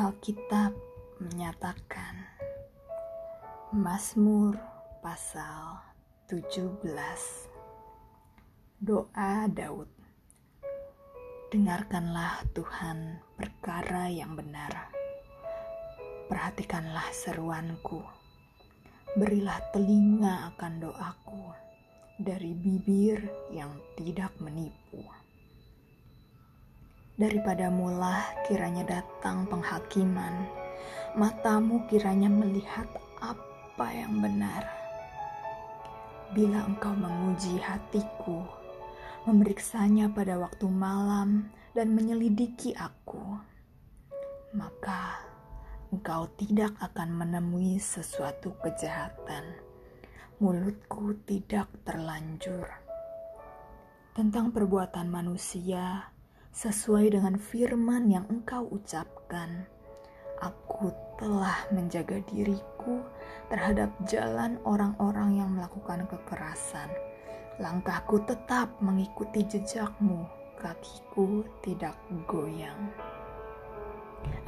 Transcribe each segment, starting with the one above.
Alkitab menyatakan Mazmur pasal 17 Doa Daud Dengarkanlah Tuhan perkara yang benar. Perhatikanlah seruanku. Berilah telinga akan doaku dari bibir yang tidak menipu daripada mulah kiranya datang penghakiman, matamu kiranya melihat apa yang benar. Bila engkau menguji hatiku, memeriksanya pada waktu malam dan menyelidiki aku, maka engkau tidak akan menemui sesuatu kejahatan. Mulutku tidak terlanjur. Tentang perbuatan manusia, sesuai dengan firman yang engkau ucapkan. Aku telah menjaga diriku terhadap jalan orang-orang yang melakukan kekerasan. Langkahku tetap mengikuti jejakmu, kakiku tidak goyang.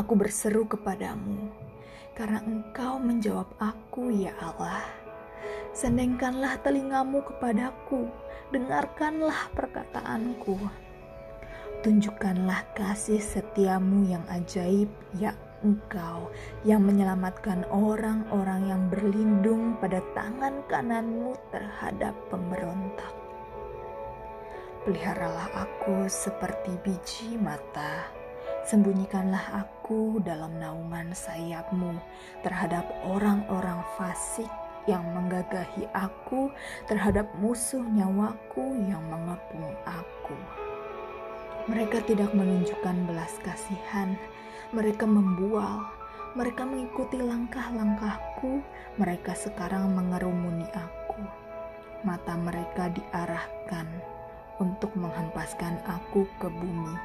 Aku berseru kepadamu, karena engkau menjawab aku, ya Allah. Sendengkanlah telingamu kepadaku, dengarkanlah perkataanku Tunjukkanlah kasih setiamu yang ajaib, ya Engkau yang menyelamatkan orang-orang yang berlindung pada tangan kananmu terhadap pemberontak. Peliharalah aku seperti biji mata, sembunyikanlah aku dalam naungan sayapmu terhadap orang-orang fasik yang menggagahi aku, terhadap musuh nyawaku yang mengepung aku. Mereka tidak menunjukkan belas kasihan, mereka membual, mereka mengikuti langkah-langkahku, mereka sekarang mengerumuni aku. Mata mereka diarahkan untuk menghempaskan aku ke bumi.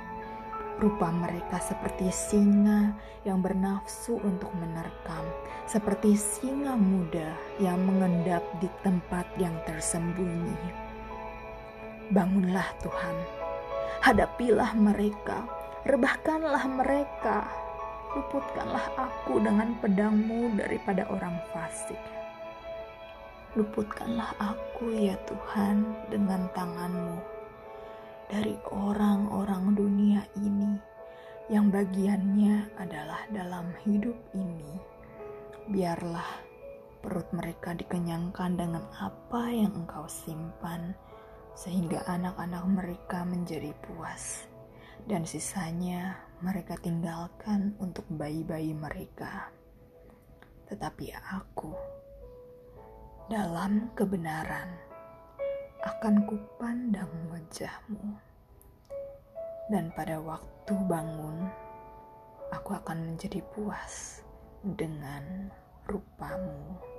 Rupa mereka seperti singa yang bernafsu untuk menerkam, seperti singa muda yang mengendap di tempat yang tersembunyi. Bangunlah Tuhan Hadapilah mereka, rebahkanlah mereka, luputkanlah aku dengan pedangmu daripada orang fasik. Luputkanlah aku ya Tuhan dengan tanganmu dari orang-orang dunia ini yang bagiannya adalah dalam hidup ini. Biarlah perut mereka dikenyangkan dengan apa yang engkau simpan sehingga anak-anak mereka menjadi puas, dan sisanya mereka tinggalkan untuk bayi-bayi mereka. Tetapi aku, dalam kebenaran, akan kupandang wajahmu, dan pada waktu bangun, aku akan menjadi puas dengan rupamu.